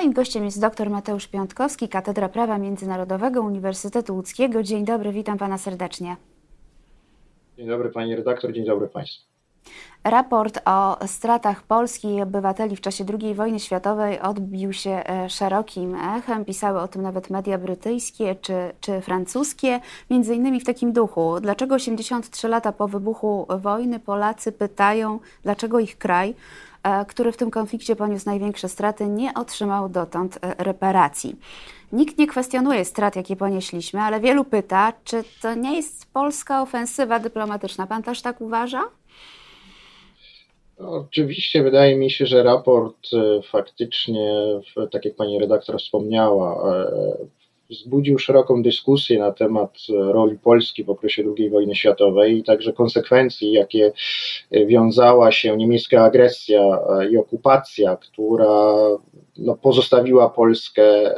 Moim gościem jest dr Mateusz Piątkowski, Katedra Prawa Międzynarodowego Uniwersytetu Łódzkiego. Dzień dobry, witam pana serdecznie. Dzień dobry pani redaktor, dzień dobry państwu. Raport o stratach Polski i obywateli w czasie II wojny światowej odbił się e, szerokim echem. Pisały o tym nawet media brytyjskie czy, czy francuskie, między innymi w takim duchu. Dlaczego 83 lata po wybuchu wojny Polacy pytają, dlaczego ich kraj który w tym konflikcie poniósł największe straty, nie otrzymał dotąd e, reparacji. Nikt nie kwestionuje strat, jakie ponieśliśmy, ale wielu pyta, czy to nie jest polska ofensywa dyplomatyczna. Pan też tak uważa? Oczywiście wydaje mi się, że raport e, faktycznie, tak jak pani redaktor wspomniała, wzbudził szeroką dyskusję na temat e, roli Polski w okresie II wojny światowej i także konsekwencji, jakie e, wiązała się niemiecka agresja e, i okupacja, która no, pozostawiła Polskę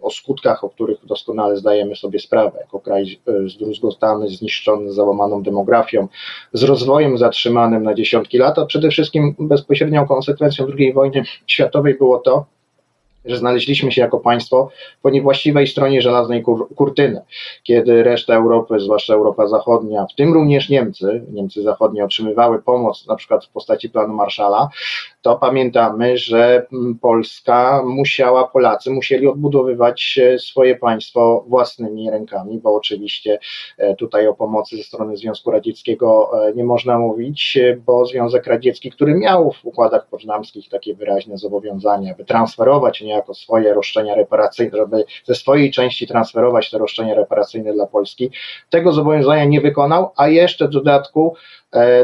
o skutkach, o których doskonale zdajemy sobie sprawę, jako kraj zdruzgotany, zniszczony, załamaną demografią, z rozwojem zatrzymanym na dziesiątki lat, a przede wszystkim bezpośrednią konsekwencją II wojny światowej było to, że znaleźliśmy się jako państwo po niewłaściwej stronie żelaznej kur kurtyny, kiedy reszta Europy, zwłaszcza Europa Zachodnia, w tym również Niemcy, Niemcy Zachodnie otrzymywały pomoc na przykład w postaci planu Marszala, to pamiętamy, że mm, Polska musiała, Polacy musieli odbudowywać swoje państwo własnymi rękami, bo oczywiście e, tutaj o pomocy ze strony Związku Radzieckiego e, nie można mówić, bo Związek Radziecki, który miał w układach poczynamskich takie wyraźne zobowiązania, by transferować niejako swoje roszczenia reparacyjne, żeby ze swojej części transferować te roszczenia reparacyjne dla Polski, tego zobowiązania nie wykonał, a jeszcze w dodatku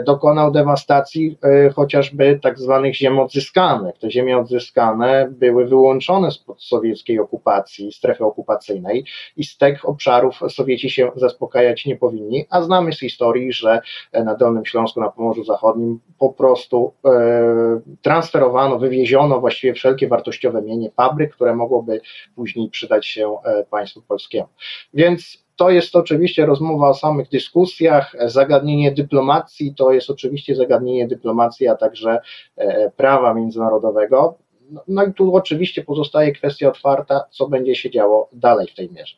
dokonał dewastacji e, chociażby tak zwanych ziem odzyskanych. Te ziemie odzyskane były wyłączone spod sowieckiej okupacji, strefy okupacyjnej i z tych obszarów Sowieci się zaspokajać nie powinni, a znamy z historii, że na Dolnym Śląsku, na Pomorzu Zachodnim po prostu e, transferowano, wywieziono właściwie wszelkie wartościowe mienie fabryk, które mogłoby później przydać się państwu polskiemu. Więc to jest oczywiście rozmowa o samych dyskusjach, zagadnienie dyplomacji to jest oczywiście zagadnienie dyplomacji, a także e, prawa międzynarodowego. No, no i tu oczywiście pozostaje kwestia otwarta, co będzie się działo dalej w tej mierze.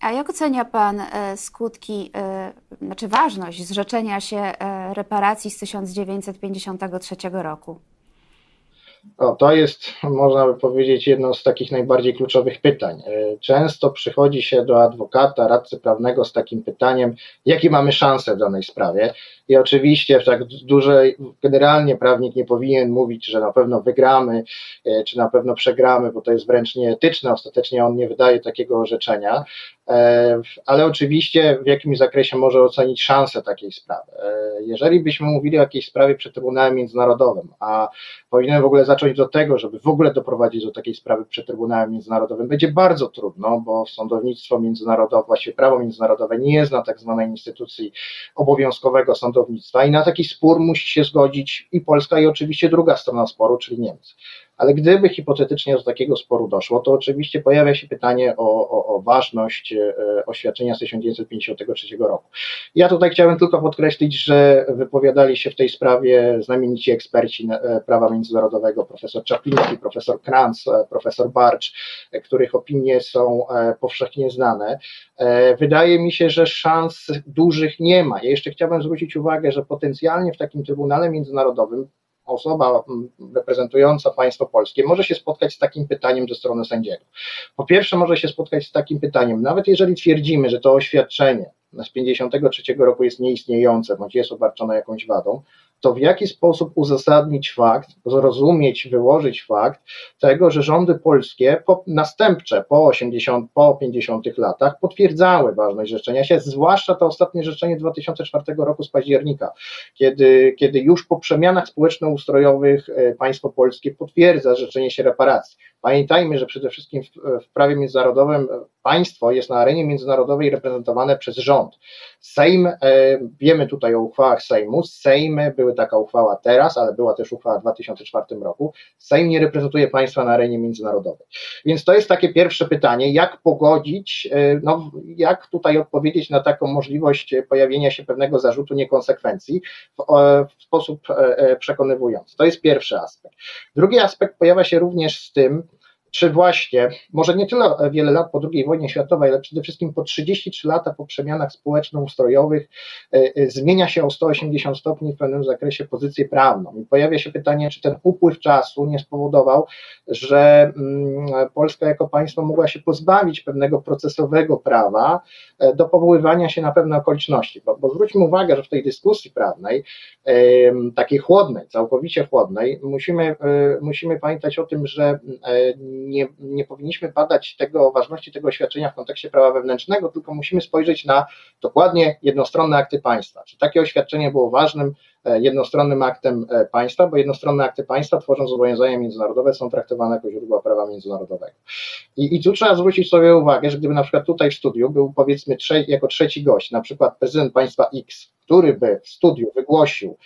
A jak ocenia Pan e, skutki, e, znaczy ważność zrzeczenia się reparacji z 1953 roku? O, to jest, można by powiedzieć, jedno z takich najbardziej kluczowych pytań. E, często przychodzi się do adwokata, radcy prawnego z takim pytaniem, jakie mamy szanse w danej sprawie. I oczywiście w tak dużej, generalnie prawnik nie powinien mówić, że na pewno wygramy, e, czy na pewno przegramy, bo to jest wręcz nieetyczne. Ostatecznie on nie wydaje takiego orzeczenia, ale oczywiście w jakimś zakresie może ocenić szanse takiej sprawy. Jeżeli byśmy mówili o jakiejś sprawie przed Trybunałem Międzynarodowym, a powinien w ogóle zacząć do tego, żeby w ogóle doprowadzić do takiej sprawy przed Trybunałem Międzynarodowym, będzie bardzo trudno, bo sądownictwo międzynarodowe, właściwie prawo międzynarodowe nie zna tak zwanej instytucji obowiązkowego sądownictwa i na taki spór musi się zgodzić i Polska i oczywiście druga strona sporu, czyli Niemcy. Ale gdyby hipotetycznie do takiego sporu doszło, to oczywiście pojawia się pytanie o, o, o ważność e, oświadczenia z 1953 roku. Ja tutaj chciałem tylko podkreślić, że wypowiadali się w tej sprawie znamienici eksperci e, prawa międzynarodowego, profesor Czapliński, profesor Kranz, e, profesor Barcz, których opinie są powszechnie znane. Wydaje mi się, że szans dużych nie ma. Ja jeszcze chciałbym zwrócić uwagę, że potencjalnie w takim Trybunale Międzynarodowym osoba mm, reprezentująca państwo polskie może się spotkać z takim pytaniem ze strony sędziego. Po pierwsze, może się spotkać z takim pytaniem, nawet jeżeli twierdzimy, że to oświadczenie z 53 roku jest nieistniejące, bądź jest obarczone jakąś wadą, to w jaki sposób uzasadnić fakt, zrozumieć, wyłożyć fakt tego, że rządy polskie po, następcze po 80, po 50 latach potwierdzały ważność rzeczenia się, zwłaszcza to ostatnie rzeczenie 2004 roku z października, kiedy, kiedy już po przemianach społeczno-ustrojowych e, państwo polskie potwierdza rzeczenie się reparacji. Pamiętajmy, że przede wszystkim w, w prawie międzynarodowym państwo jest na arenie międzynarodowej reprezentowane przez rząd. Sejm, e, wiemy tutaj o uchwałach Sejmu, Sejm, były taka uchwała teraz, ale była też uchwała w 2004 roku, Sejm nie reprezentuje państwa na arenie międzynarodowej. Więc to jest takie pierwsze pytanie, jak pogodzić, e, no, jak tutaj odpowiedzieć na taką możliwość pojawienia się pewnego zarzutu niekonsekwencji w, w sposób e, przekonywujący. To jest pierwszy aspekt. Drugi aspekt pojawia się również z tym, czy właśnie, może nie tyle wiele lat po II wojnie światowej, ale przede wszystkim po 33 lata po przemianach społeczno-ustrojowych y, y, zmienia się o 180 stopni w pewnym zakresie pozycję prawną. I pojawia się pytanie, czy ten upływ czasu nie spowodował, że mm, Polska jako państwo mogła się pozbawić pewnego procesowego prawa e, do powoływania się na pewne okoliczności. Bo, bo zwróćmy uwagę, że w tej dyskusji prawnej, takiej chłodnej, całkowicie chłodnej, musimy, e, musimy pamiętać o tym, że e, nie, nie powinniśmy badać tego, ważności tego oświadczenia w kontekście prawa wewnętrznego, tylko musimy spojrzeć na dokładnie jednostronne akty państwa. Czy takie oświadczenie było ważnym E, jednostronnym aktem e, państwa, bo jednostronne akty państwa tworzą zobowiązania międzynarodowe, są traktowane jako źródła prawa międzynarodowego. I, I tu trzeba zwrócić sobie uwagę, że gdyby na przykład tutaj w studiu był powiedzmy jako trzeci gość, na przykład prezydent państwa X, który by w studiu wygłosił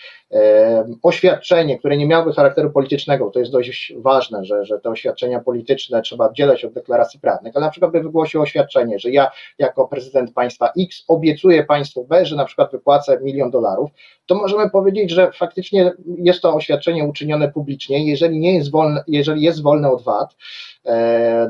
oświadczenie, które nie miałoby charakteru politycznego, to jest dość ważne, że, że te oświadczenia polityczne trzeba oddzielać od deklaracji prawnych, ale na przykład by wygłosił oświadczenie, że ja jako prezydent państwa X obiecuję państwu B, że na przykład wypłacę milion dolarów, to możemy powiedzieć, że faktycznie jest to oświadczenie uczynione publicznie, jeżeli nie jest wolne, jeżeli jest wolne od E,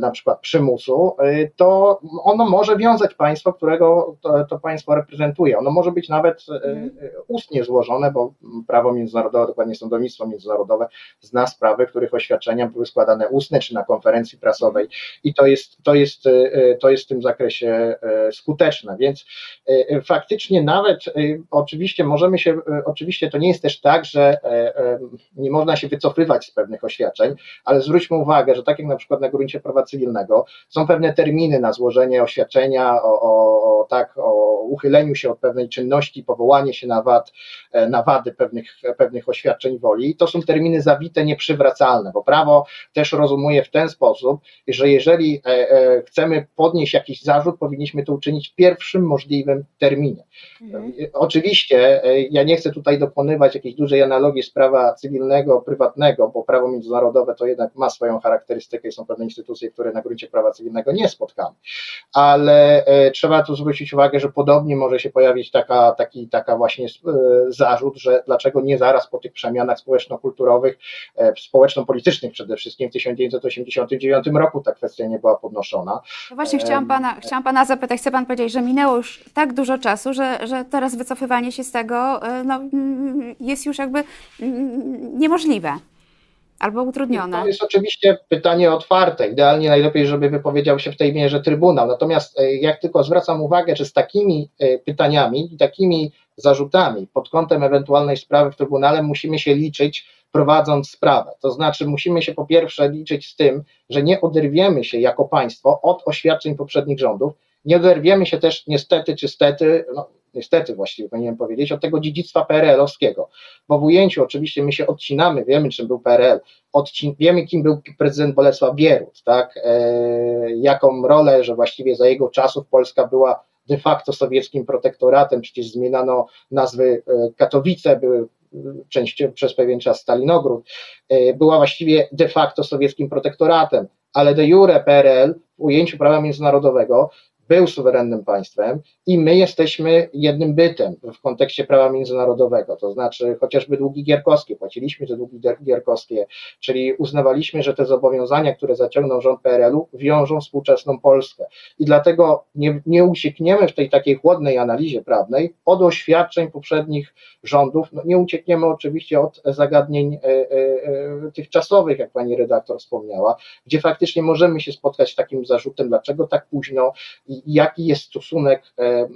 na przykład przymusu, e, to ono może wiązać państwo, którego to, to państwo reprezentuje. Ono może być nawet e, mhm. ustnie złożone, bo prawo międzynarodowe, dokładnie sądownictwo międzynarodowe zna sprawy, których oświadczenia były składane ustne czy na konferencji prasowej i to jest, to jest, to jest w tym zakresie skuteczne, więc faktycznie nawet oczywiście możemy się, oczywiście to nie jest też tak, że nie można się wycofywać z pewnych oświadczeń, ale zwróćmy uwagę, że tak jak na przykład na gruncie prawa cywilnego. Są pewne terminy na złożenie oświadczenia o, o, o, tak, o uchyleniu się od pewnej czynności, powołanie się na, wad, e, na wady pewnych, pewnych oświadczeń woli. I to są terminy zawite, nieprzywracalne, bo prawo też rozumuje w ten sposób, że jeżeli e, e, chcemy podnieść jakiś zarzut, powinniśmy to uczynić w pierwszym możliwym terminie. Mhm. Oczywiście ja nie chcę tutaj dokonywać jakiejś dużej analogii z prawa cywilnego, prywatnego, bo prawo międzynarodowe to jednak ma swoją charakterystykę i są pewne instytucje, które na gruncie prawa cywilnego nie spotkamy. Ale e, trzeba tu zwrócić uwagę, że podobnie może się pojawić taka, taki taka właśnie e, zarzut, że dlaczego nie zaraz po tych przemianach społeczno-kulturowych, e, społeczno-politycznych przede wszystkim w 1989 roku ta kwestia nie była podnoszona. No właśnie chciałam pana, chciałam pana zapytać, chce pan powiedzieć, że minęło już tak dużo czasu, że, że teraz wycofywanie się z tego no, jest już jakby niemożliwe albo utrudnione. To jest oczywiście pytanie otwarte. Idealnie najlepiej, żeby wypowiedział się w tej mierze Trybunał. Natomiast e, jak tylko zwracam uwagę, że z takimi e, pytaniami takimi zarzutami pod kątem ewentualnej sprawy w Trybunale musimy się liczyć prowadząc sprawę. To znaczy musimy się po pierwsze liczyć z tym, że nie oderwiemy się jako państwo od oświadczeń poprzednich rządów, nie oderwiemy się też niestety czy stety, no, niestety właściwie powinienem powiedzieć, od tego dziedzictwa PRL-owskiego. Bo w ujęciu oczywiście my się odcinamy, wiemy czym był PRL, odcin- wiemy kim był prezydent Bolesław Bierut, tak, e, jaką rolę, że właściwie za jego czasów Polska była de facto sowieckim protektoratem, przecież zmieniano nazwy e, Katowice, były częściowo przez pewien czas Stalinogród, e, była właściwie de facto sowieckim protektoratem, ale de jure PRL w ujęciu prawa międzynarodowego był suwerennym państwem i my jesteśmy jednym bytem w kontekście prawa międzynarodowego, to znaczy chociażby długi gierkowskie, płaciliśmy te długi gierkowskie, czyli uznawaliśmy, że te zobowiązania, które zaciągnął rząd PRL-u, wiążą współczesną Polskę. I dlatego nie, nie uciekniemy w tej takiej chłodnej analizie prawnej od oświadczeń poprzednich rządów, no nie uciekniemy oczywiście od zagadnień e, e, e, tych czasowych, jak pani redaktor wspomniała, gdzie faktycznie możemy się spotkać z takim zarzutem, dlaczego tak późno jaki jest stosunek e,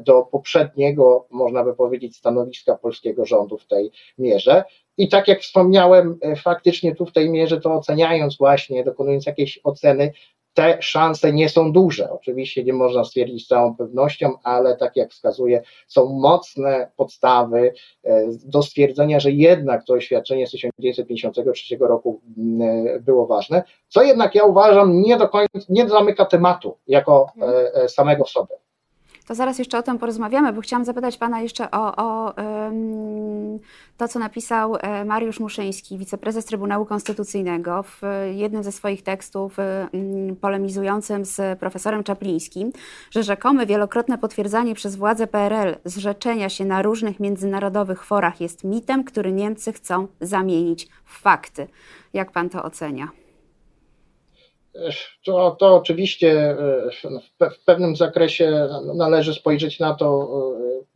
do poprzedniego, można by powiedzieć, stanowiska polskiego rządu w tej mierze. I tak jak wspomniałem, e, faktycznie tu w tej mierze to oceniając właśnie, dokonując jakiejś oceny, te szanse nie są duże. Oczywiście nie można stwierdzić z całą pewnością, ale tak jak wskazuje, są mocne podstawy e, do stwierdzenia, że jednak to oświadczenie z 1953 roku e, było ważne, co jednak ja uważam nie do końca, nie zamyka tematu jako e, samego w sobie to zaraz jeszcze o tym porozmawiamy, bo chciałam zapytać Pana jeszcze o, o to, co napisał e, Mariusz Muszyński, wiceprezes Trybunału Konstytucyjnego w jednym ze swoich tekstów polemizującym z profesorem Czaplińskim, że rzekome wielokrotne potwierdzanie przez władze PRL zrzeczenia się na różnych międzynarodowych forach jest mitem, który Niemcy chcą zamienić w fakty. Jak Pan to ocenia? To, to oczywiście w pewnym zakresie należy spojrzeć na to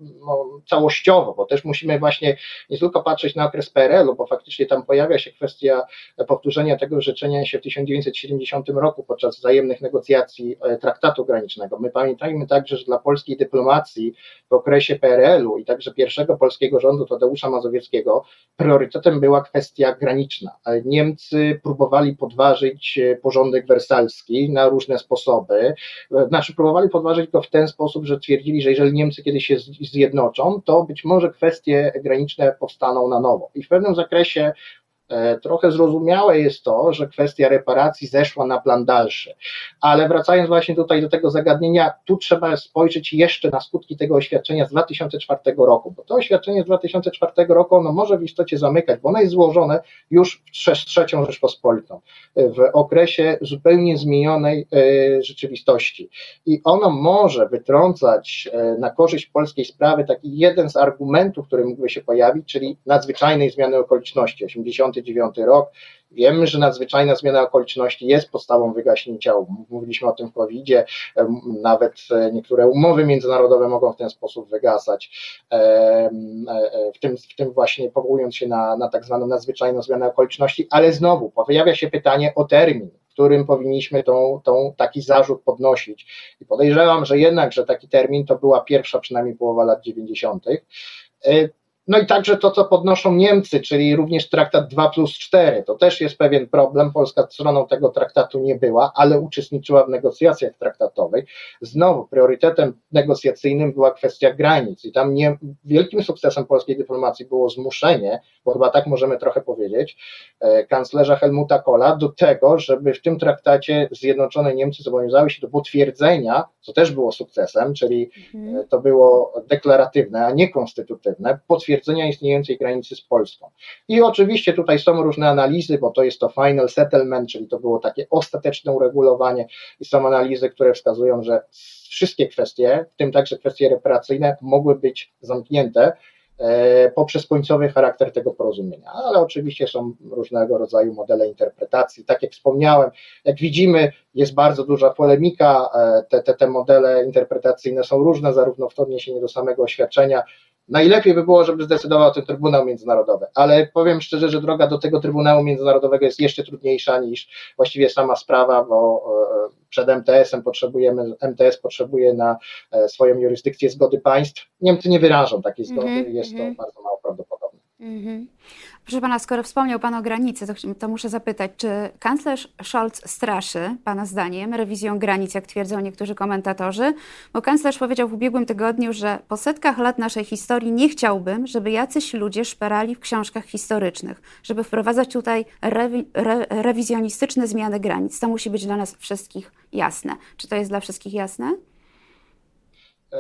no, całościowo, bo też musimy właśnie nie tylko patrzeć na okres PRL-u, bo faktycznie tam pojawia się kwestia powtórzenia tego życzenia się w 1970 roku podczas wzajemnych negocjacji e, traktatu granicznego. My pamiętajmy także, że dla polskiej dyplomacji w okresie PRL-u i także pierwszego polskiego rządu Tadeusza Mazowieckiego priorytetem była kwestia graniczna. Niemcy próbowali podważyć e, porządek wersalski na różne sposoby, e, znaczy próbowali podważyć go w ten sposób, że twierdzili, że jeżeli Niemcy kiedyś się zjednoczą, to być może kwestie graniczne powstaną na nowo. I w pewnym zakresie trochę zrozumiałe jest to, że kwestia reparacji zeszła na plan dalszy. Ale wracając właśnie tutaj do tego zagadnienia, tu trzeba spojrzeć jeszcze na skutki tego oświadczenia z 2004 roku, bo to oświadczenie z 2004 roku ono może w istocie zamykać, bo ono jest złożone już przez trzecią Rzeczpospolitą, w okresie zupełnie zmienionej e, rzeczywistości. I ono może wytrącać e, na korzyść polskiej sprawy taki jeden z argumentów, który mógłby się pojawić, czyli nadzwyczajnej zmiany okoliczności 80 1999 rok. Wiemy, że nadzwyczajna zmiana okoliczności jest podstawą wygaśnięcia Mówiliśmy o tym w COVID-zie. Nawet e, niektóre umowy międzynarodowe mogą w ten sposób wygasać. E, e, w tym, w tym właśnie powołując się na, na tak zwaną nadzwyczajną zmianę okoliczności, ale znowu pojawia się pytanie o termin w którym powinniśmy tą, tą, taki zarzut podnosić. I podejrzewam, że jednak, że taki termin to była pierwsza przynajmniej połowa lat 90. No i także to, co podnoszą Niemcy, czyli również traktat 2 plus 4. To też jest pewien problem. Polska stroną tego traktatu nie była, ale uczestniczyła w negocjacjach traktatowych. Znowu priorytetem negocjacyjnym była kwestia granic i tam nie, wielkim sukcesem polskiej dyplomacji było zmuszenie, bo chyba tak możemy trochę powiedzieć, e, kanclerza Helmuta Kohla do tego, żeby w tym traktacie Zjednoczone Niemcy zobowiązały się do potwierdzenia, co też było sukcesem, czyli mhm. e, to było deklaratywne, a nie konstytutywne, potwierdzenie potwierdzenia istniejącej granicy z Polską. I oczywiście tutaj są różne analizy, bo to jest to final settlement, czyli to było takie ostateczne uregulowanie i są analizy, które wskazują, że wszystkie kwestie, w tym także kwestie reparacyjne, mogły być zamknięte e, poprzez końcowy charakter tego porozumienia. Ale oczywiście są różnego rodzaju modele interpretacji. Tak jak wspomniałem, jak widzimy, jest bardzo duża polemika, e, te, te, te modele interpretacyjne są różne, zarówno w odniesieniu do samego oświadczenia, Najlepiej by było, żeby zdecydował o tym Trybunał Międzynarodowy, ale powiem szczerze, że droga do tego Trybunału Międzynarodowego jest jeszcze trudniejsza niż właściwie sama sprawa, bo e, przed MTS-em potrzebujemy, MTS potrzebuje na e, swoją jurysdykcję zgody państw. Niemcy nie wyrażą takiej zgody, mm -hmm, jest to mm -hmm. bardzo mało prawdopodobne. Mm -hmm. Proszę pana, skoro wspomniał pan o granicy, to, to, muszę zapytać, czy kanclerz Scholz straszy, pana zdaniem, rewizją granic, jak twierdzą niektórzy komentatorzy? Bo kanclerz powiedział w ubiegłym tygodniu, że po setkach lat naszej historii nie chciałbym, żeby jacyś ludzie szperali w książkach historycznych, żeby wprowadzać tutaj rewi re rewizjonistyczne zmiany granic. To musi być dla nas wszystkich jasne. Czy to jest dla wszystkich jasne?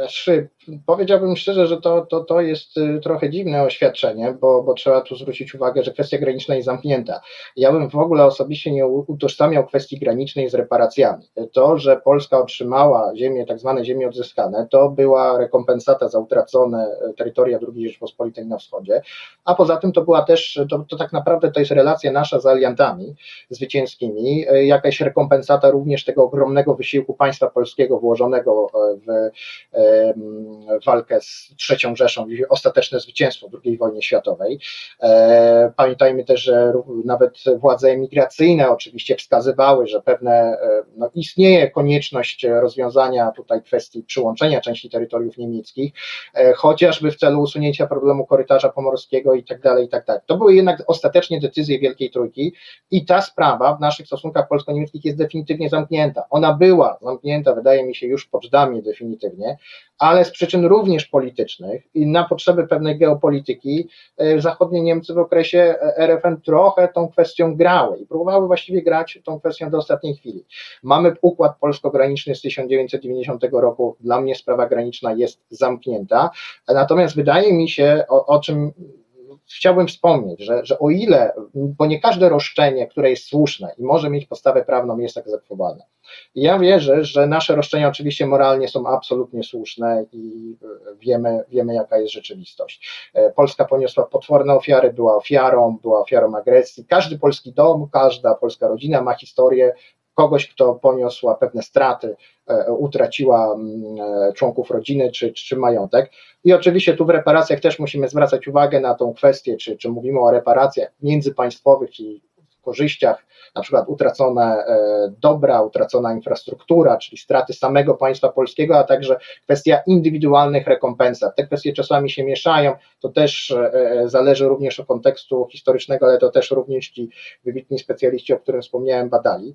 szyb. Powiedziałbym szczerze, że to, to, to jest y, trochę dziwne oświadczenie, bo, bo trzeba tu zwrócić uwagę, że kwestia graniczna jest zamknięta. Ja bym w ogóle osobiście nie utożsamiał kwestii granicznej z reparacjami. To, że Polska otrzymała ziemię, tak zwane ziemie odzyskane, to była rekompensata za utracone e, terytoria II Rzeczpospolitej na wschodzie, a poza tym to była też, to, to tak naprawdę to jest relacja nasza z aliantami zwycięskimi, e, jakaś rekompensata również tego ogromnego wysiłku państwa polskiego włożonego e, w walkę z trzecią Rzeszą i ostateczne zwycięstwo II wojnie światowej. E, pamiętajmy też, że nawet władze emigracyjne oczywiście wskazywały, że pewne, e, no, istnieje konieczność rozwiązania tutaj kwestii przyłączenia części terytoriów niemieckich, e, chociażby w celu usunięcia problemu korytarza pomorskiego i tak dalej, i tak dalej. To były jednak ostatecznie decyzje Wielkiej Trójki i ta sprawa w naszych stosunkach polsko-niemieckich jest definitywnie zamknięta. Ona była zamknięta, wydaje mi się, już w Poczdamie definitywnie, ale z przyczyn również politycznych i na potrzeby pewnej geopolityki e, zachodnie Niemcy w okresie e, RFN trochę tą kwestią grały i próbowały właściwie grać tą kwestią do ostatniej chwili. Mamy układ polsko-graniczny z 1990 roku, dla mnie sprawa graniczna jest zamknięta, natomiast wydaje mi się, o, o czym chciałbym wspomnieć, że, że o ile, bo nie każde roszczenie, które jest słuszne i może mieć podstawę prawną, jest egzekwowane. Ja wierzę, że nasze roszczenia oczywiście moralnie są absolutnie słuszne i wiemy, wiemy jaka jest rzeczywistość. E, Polska poniosła potworne ofiary, była ofiarą, była ofiarą agresji. Każdy polski dom, każda polska rodzina ma historię kogoś, kto poniosła pewne straty, utraciła mm, członków rodziny czy, czy majątek. I oczywiście tu w reparacjach też musimy zwracać uwagę na tą kwestię, czy, czy mówimy o reparacjach międzypaństwowych, czyli korzyściach, na przykład utracone e, dobra, utracona infrastruktura, czyli straty samego państwa polskiego, a także kwestia indywidualnych rekompensat. Te kwestie czasami się mieszają, to też e, e, zależy również od kontekstu historycznego, ale to też również ci wybitni specjaliści, o którym wspomniałem, badali.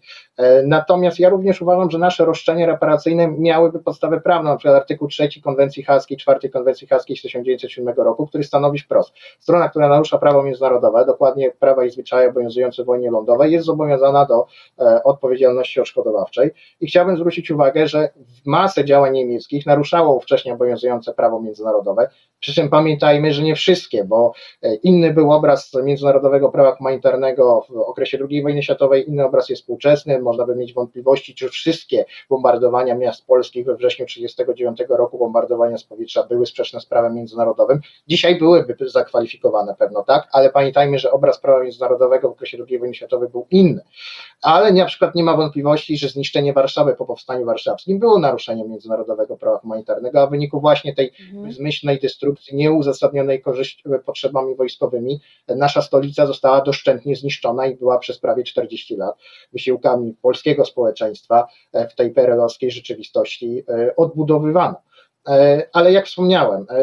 Natomiast ja również uważam, że nasze roszczenia reparacyjne miałyby podstawę prawną, na przykład artykuł 3 Konwencji Haskiej, 4 Konwencji Haskiej z 1907 roku, który stanowi wprost, strona, która narusza prawo międzynarodowe, dokładnie prawa i zwyczaje obowiązujące w wojnie lądowej jest zobowiązana do e, odpowiedzialności odszkodowawczej. I chciałbym zwrócić uwagę, że masę działań niemieckich naruszało wcześniej obowiązujące prawo międzynarodowe. Przy czym pamiętajmy, że nie wszystkie, bo e, inny był obraz międzynarodowego prawa humanitarnego w okresie II wojny światowej, inny obraz jest współczesny. Można by mieć wątpliwości, czy wszystkie bombardowania miast polskich we wrześniu 1939 roku, bombardowania z powietrza były sprzeczne z prawem międzynarodowym. Dzisiaj byłyby zakwalifikowane pewno tak, ale pamiętajmy, że obraz prawa międzynarodowego w okresie II wojny światowy był inny. Ale na przykład nie ma wątpliwości, że zniszczenie Warszawy po powstaniu warszawskim było naruszeniem międzynarodowego prawa humanitarnego, a w wyniku właśnie tej mhm. zmyślnej destrukcji, nieuzasadnionej korzyści, potrzebami wojskowymi, nasza stolica została doszczętnie zniszczona i była przez prawie 40 lat wysiłkami polskiego społeczeństwa w tej perelowskiej rzeczywistości e, odbudowywana. E, ale jak wspomniałem, e,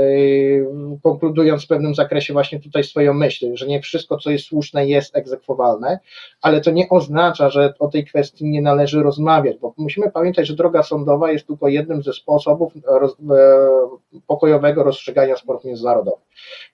konkludując w pewnym zakresie właśnie tutaj swoją myśl, że nie wszystko, co jest słuszne, jest egzekwowalne, ale to nie oznacza, że o tej kwestii nie należy rozmawiać, bo musimy pamiętać, że droga sądowa jest tylko jednym ze sposobów roz, e, pokojowego rozstrzygania sporów międzynarodowych.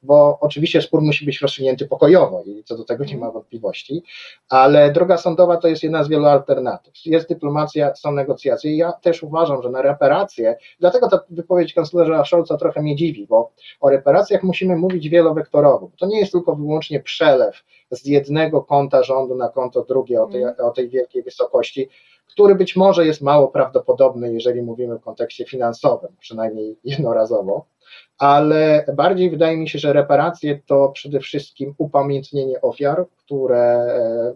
Bo oczywiście spór musi być rozstrzygnięty pokojowo i co do tego nie ma wątpliwości, ale droga sądowa to jest jedna z wielu alternatyw. Jest dyplomacja, są negocjacje i ja też uważam, że na reparacje, dlatego ta wypowiedź wypowiedź kanclerza Scholza trochę mnie dziwi, bo o reparacjach musimy mówić wielowektorowo. To nie jest tylko wyłącznie przelew z jednego konta rządu na konto drugie o tej, mhm. o tej wielkiej wysokości, który być może jest mało prawdopodobny, jeżeli mówimy w kontekście finansowym, przynajmniej jednorazowo ale bardziej wydaje mi się, że reparacje to przede wszystkim upamiętnienie ofiar, które,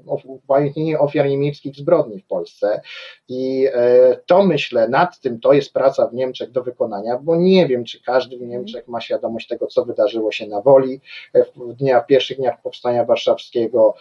e, upamiętnienie ofiar niemieckich zbrodni w Polsce i e, to myślę, nad tym to jest praca w Niemczech do wykonania, bo nie wiem, czy każdy w Niemczech ma świadomość tego, co wydarzyło się na Woli e, w dniach, pierwszych dniach Powstania Warszawskiego,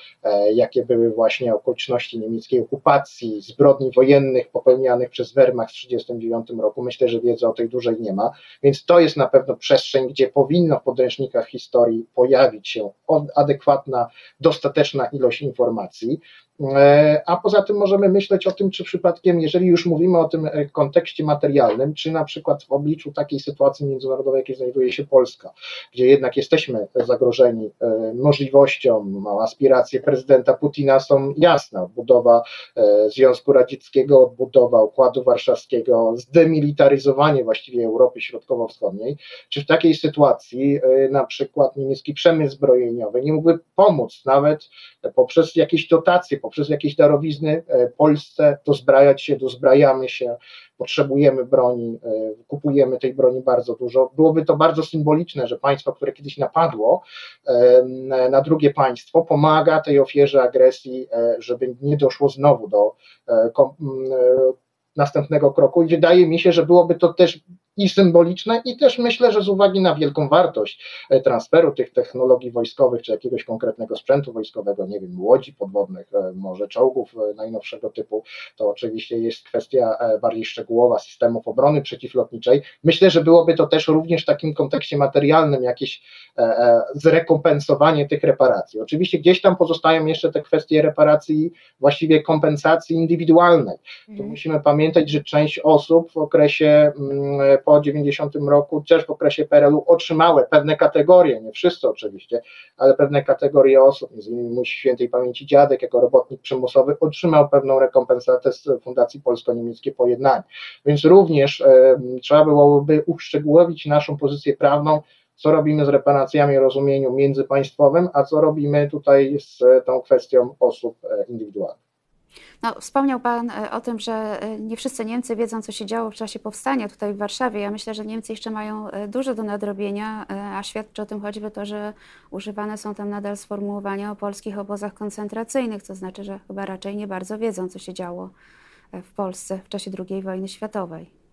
jakie były właśnie okoliczności niemieckiej okupacji, zbrodni wojennych popełnianych przez Wehrmacht w 1939 roku. Myślę, że wiedzy o tej dużej nie ma, więc to jest na pewno przestrzeń, gdzie powinno w podręcznikach historii pojawić się adekwatna, dostateczna ilość informacji. E, a poza tym możemy myśleć o tym, czy przypadkiem, jeżeli już mówimy o tym e, kontekście materialnym, czy na przykład w obliczu takiej sytuacji międzynarodowej, jakiej znajduje się Polska, gdzie jednak jesteśmy zagrożeni e, możliwością, aspiracje prezydenta Putina są jasne, odbudowa Związku Radzieckiego, odbudowa Układu Warszawskiego, zdemilitaryzowanie właściwie Europy Środkowo-Wschodniej, czy w takiej sytuacji na przykład niemiecki przemysł zbrojeniowy nie mógłby pomóc nawet poprzez jakieś dotacje, poprzez jakieś darowizny e, Polsce dozbrajać się, dozbrajamy się, potrzebujemy broni, e, kupujemy tej broni bardzo dużo. Byłoby to bardzo symboliczne, że państwo, które kiedyś napadło e, na drugie państwo, pomaga tej ofierze agresji, żeby nie doszło znowu do następnego kroku i wydaje mi się, że byłoby to też i symboliczne, i też myślę, że z uwagi na wielką wartość e, transferu tych technologii wojskowych, czy jakiegoś konkretnego sprzętu wojskowego, nie wiem, łodzi podwodnych, e, może czołgów e, najnowszego typu, to oczywiście jest kwestia bardziej szczegółowa systemów obrony przeciwlotniczej. Myślę, że byłoby to też również w takim kontekście materialnym jakieś zrekompensowanie tych reparacji. Oczywiście gdzieś tam pozostają jeszcze te kwestie reparacji, właściwie kompensacji indywidualnej. Tu mhm. musimy pamiętać, że część osób w okresie mm, po 90 roku, też w okresie PRL-u otrzymały pewne kategorie, nie wszyscy oczywiście, ale pewne kategorie osób, między innymi mój świętej pamięci dziadek jako robotnik przymusowy otrzymał pewną rekompensatę z Fundacji Polsko-Niemieckie Pojednanie. Więc również e, trzeba byłoby uszczegółowić naszą pozycję prawną, co robimy z reparacjami w rozumieniu międzypaństwowym, a co robimy tutaj z tą kwestią osób e, indywidualnych. No, wspomniał Pan e, o tym, że e, nie wszyscy Niemcy wiedzą, co się działo w czasie powstania tutaj w Warszawie. Ja myślę, że Niemcy jeszcze mają e, dużo do nadrobienia, a świadczy o tym choćby to, że używane są tam nadal sformułowania o polskich obozach koncentracyjnych, to znaczy, że chyba raczej nie bardzo wiedzą, co się działo w Polsce w czasie II wojny światowej.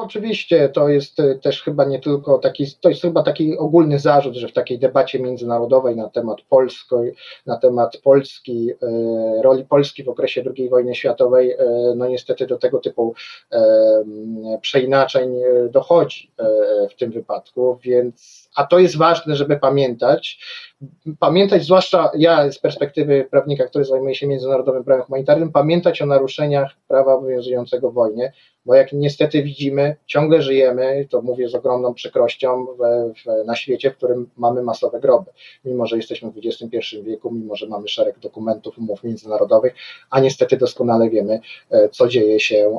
Oczywiście to jest e, też chyba nie tylko taki, to jest chyba taki ogólny zarzut, że w takiej debacie międzynarodowej na temat Polsko, na temat Polski, e, roli Polski w okresie II wojny światowej, e, no niestety do tego typu przeinaczeń dochodzi w tym wypadku, więc, a to jest ważne, żeby pamiętać, pamiętać, zwłaszcza ja z perspektywy prawnika, który zajmuje się międzynarodowym prawem humanitarnym, pamiętać o naruszeniach prawa obowiązującego w wojnie, bo jak niestety widzimy, ciągle żyjemy, to mówię z ogromną przykrością, w, w, na świecie, w którym mamy masowe groby. Mimo, że jesteśmy w XXI wieku, mimo, że mamy szereg dokumentów, umów międzynarodowych, a niestety doskonale wiemy, e, co dzieje się,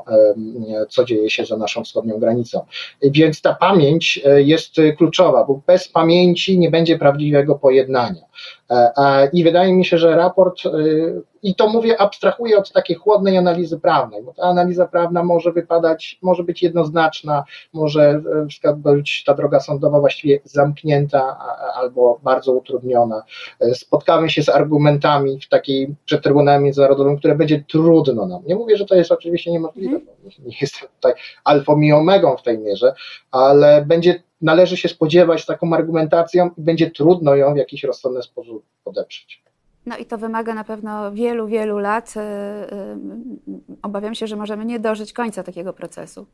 co dzieje się za naszą wschodnią granicą. Więc ta pamięć e, jest kluczowa, bo bez pamięci nie będzie prawdziwego pojednania. E, I wydaje mi się, że raport, y, i to mówię, abstrahuję od takiej chłodnej analizy prawnej, bo ta analiza prawna może wypadać, może być jednoznaczna, może e, być ta droga sądowa właściwie zamknięta albo bardzo utrudniona. E, spotkamy się z argumentami w takiej przed Trybunałem Międzynarodowym, które będzie trudno nam. Nie mówię, że to jest oczywiście niemożliwe, mhm. bo nie jestem tutaj alfą i omegą w tej mierze, ale będzie należy się spodziewać taką argumentacją i będzie trudno ją w jakiś rozsądny sposób podeprzeć. No i to wymaga na pewno wielu, wielu lat. Y, y, obawiam się, że możemy nie dożyć końca takiego procesu.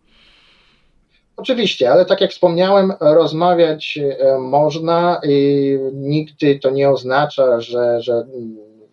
Oczywiście, ale tak jak wspomniałem, rozmawiać y, można i nigdy to nie oznacza, że, że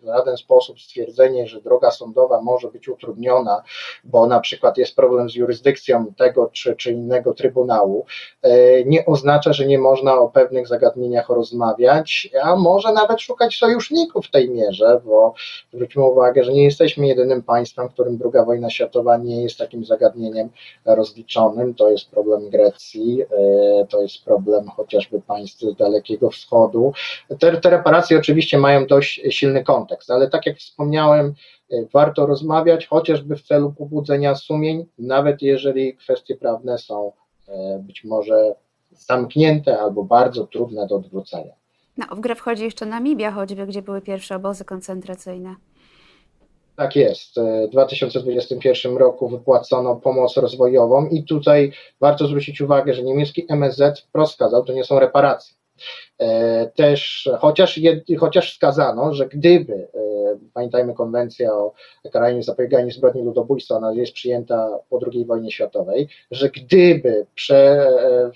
żaden sposób stwierdzenie, że droga sądowa może być utrudniona, bo na przykład jest problem z jurysdykcją tego czy, czy innego trybunału, e, nie oznacza, że nie można o pewnych zagadnieniach rozmawiać, a może nawet szukać sojuszników w tej mierze, bo zwróćmy uwagę, że nie jesteśmy jedynym państwem, w którym II wojna światowa nie jest takim zagadnieniem rozliczonym. To jest problem Grecji, e, to jest problem chociażby państw Dalekiego Wschodu. Te, te reparacje oczywiście mają dość silny kontekst kontekst, ale tak jak wspomniałem, e, warto rozmawiać, chociażby w celu pobudzenia sumień, nawet jeżeli kwestie prawne są e, być może zamknięte albo bardzo trudne do odwrócenia. No, w grę wchodzi jeszcze Namibia choćby, gdzie były pierwsze obozy koncentracyjne. Tak jest. W 2021 roku wypłacono pomoc rozwojową i tutaj warto zwrócić uwagę, że niemiecki MSZ wprost wskazał, to nie są reparacje. E, też, chociaż, chociaż wskazano, że gdyby, e, pamiętajmy konwencja o karaniu zapobieganiu zbrodni ludobójstwa, ona jest przyjęta po II wojnie światowej, że gdyby prze, e,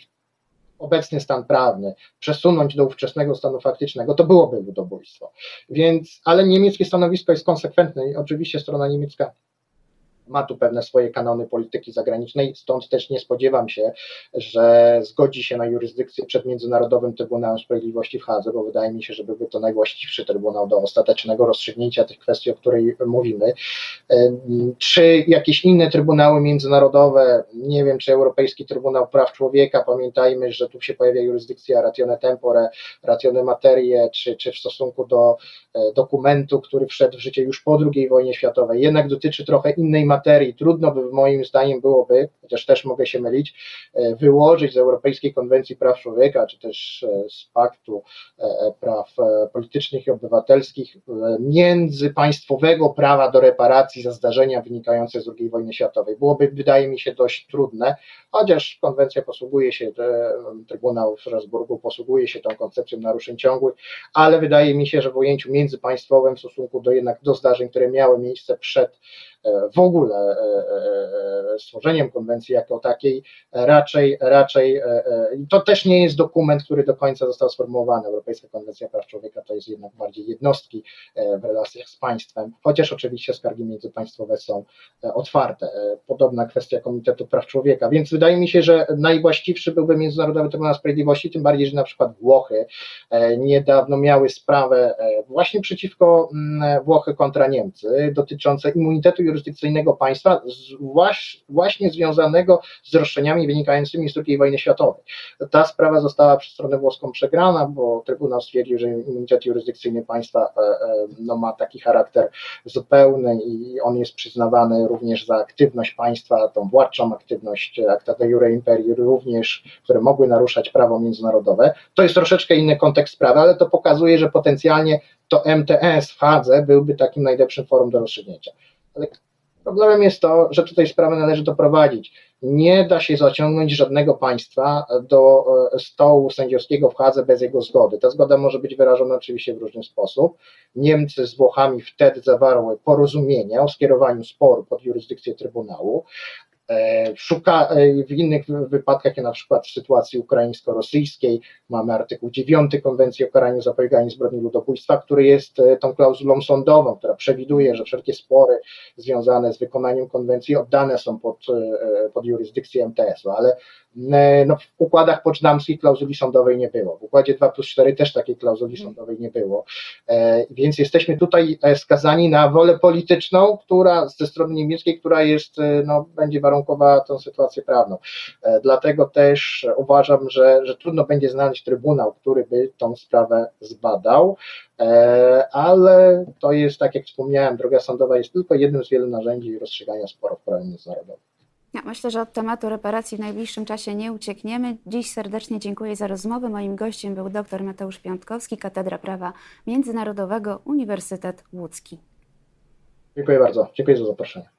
obecny stan prawny przesunąć do ówczesnego stanu faktycznego, to byłoby ludobójstwo. Więc, ale niemieckie stanowisko jest konsekwentne i oczywiście strona niemiecka ma tu pewne swoje kanony polityki zagranicznej, stąd też nie spodziewam się, że zgodzi się na jurysdykcję przed Międzynarodowym Trybunałem Sprawiedliwości w Hadze, bo wydaje mi się, że byłby to najwłaściwszy trybunał do ostatecznego rozstrzygnięcia tych kwestii, o której mówimy. Czy jakieś inne trybunały międzynarodowe, nie wiem, czy Europejski Trybunał Praw Człowieka, pamiętajmy, że tu się pojawia jurysdykcja ratione tempore, ratione materie, czy, czy w stosunku do e, dokumentu, który wszedł w życie już po II wojnie światowej, jednak dotyczy trochę innej materii, materii trudno by moim zdaniem byłoby, chociaż też mogę się mylić, e, wyłożyć z Europejskiej Konwencji Praw Człowieka, czy też e, z Paktu e, Praw Politycznych i Obywatelskich międzypaństwowego prawa do reparacji za zdarzenia wynikające z II wojny światowej. Byłoby, wydaje mi się, dość trudne, chociaż konwencja posługuje się, Trybunał w Strasburgu posługuje się tą koncepcją naruszeń ciągłych, ale wydaje mi się, że w ujęciu międzypaństwowym w stosunku do jednak do zdarzeń, które miały miejsce przed w ogóle e, e, e, stworzeniem konwencji jako takiej, raczej, raczej to też nie jest dokument, który do końca został sformułowany. Europejska Konwencja Praw Człowieka to jest jednak bardziej jednostki w relacjach z państwem, chociaż oczywiście skargi międzypaństwowe są otwarte. Podobna kwestia Komitetu Praw Człowieka, więc wydaje mi się, że najwłaściwszy byłby Międzynarodowy Trybunał Sprawiedliwości, tym bardziej, że na przykład Włochy niedawno miały sprawę właśnie przeciwko mm, Włochy kontra Niemcy dotyczące immunitetu jurysdykcyjnego jurysdykcyjnego państwa, właśnie związanego z roszczeniami wynikającymi z II wojny światowej. Ta sprawa została przez stronę włoską przegrana, bo Trybunał stwierdził, że immunitet jurysdykcyjny państwa no, ma taki charakter zupełny i on jest przyznawany również za aktywność państwa, tą władczą aktywność acta de jure imperii również, które mogły naruszać prawo międzynarodowe. To jest troszeczkę inny kontekst sprawy, ale to pokazuje, że potencjalnie to MTS w Hadze byłby takim najlepszym forum do rozstrzygnięcia. Ale problemem jest to, że tutaj sprawę należy doprowadzić. Nie da się zaciągnąć żadnego państwa do e, stołu sędziowskiego w Hadze bez jego zgody. Ta zgoda może być wyrażona oczywiście w różny sposób. Niemcy z Włochami wtedy zawarły porozumienie o skierowaniu sporu pod jurysdykcję Trybunału, szuka e, w innych wypadkach, jak na przykład w sytuacji ukraińsko-rosyjskiej, mamy artykuł 9 Konwencji o karaniu zapobieganiu zbrodni ludobójstwa, który jest e, tą klauzulą sądową, która przewiduje, że wszelkie spory związane z wykonaniem konwencji oddane są pod, pod jurysdykcję MTS-u, ale no, w układach poczdamskich klauzuli sądowej nie było. W układzie 2 plus 4 też takiej klauzuli mhm. sądowej nie było. Więc jesteśmy tutaj skazani na wolę polityczną, która ze strony niemieckiej, która jest, no, będzie warunkowana uwarunkowała tą sytuację prawną. E, dlatego też uważam, że, że trudno będzie znaleźć trybunał, który by tą sprawę zbadał, e, ale to jest, tak jak wspomniałem, droga sądowa jest tylko jednym z wielu narzędzi rozstrzygania sporów w prawie międzynarodowym. Ja myślę, że od tematu reparacji w najbliższym czasie nie uciekniemy. Dziś serdecznie dziękuję za rozmowę. Moim gościem był dr Mateusz Piątkowski, Katedra Prawa Międzynarodowego, Uniwersytet Łódzki. Dziękuję bardzo. Dziękuję za zaproszenie.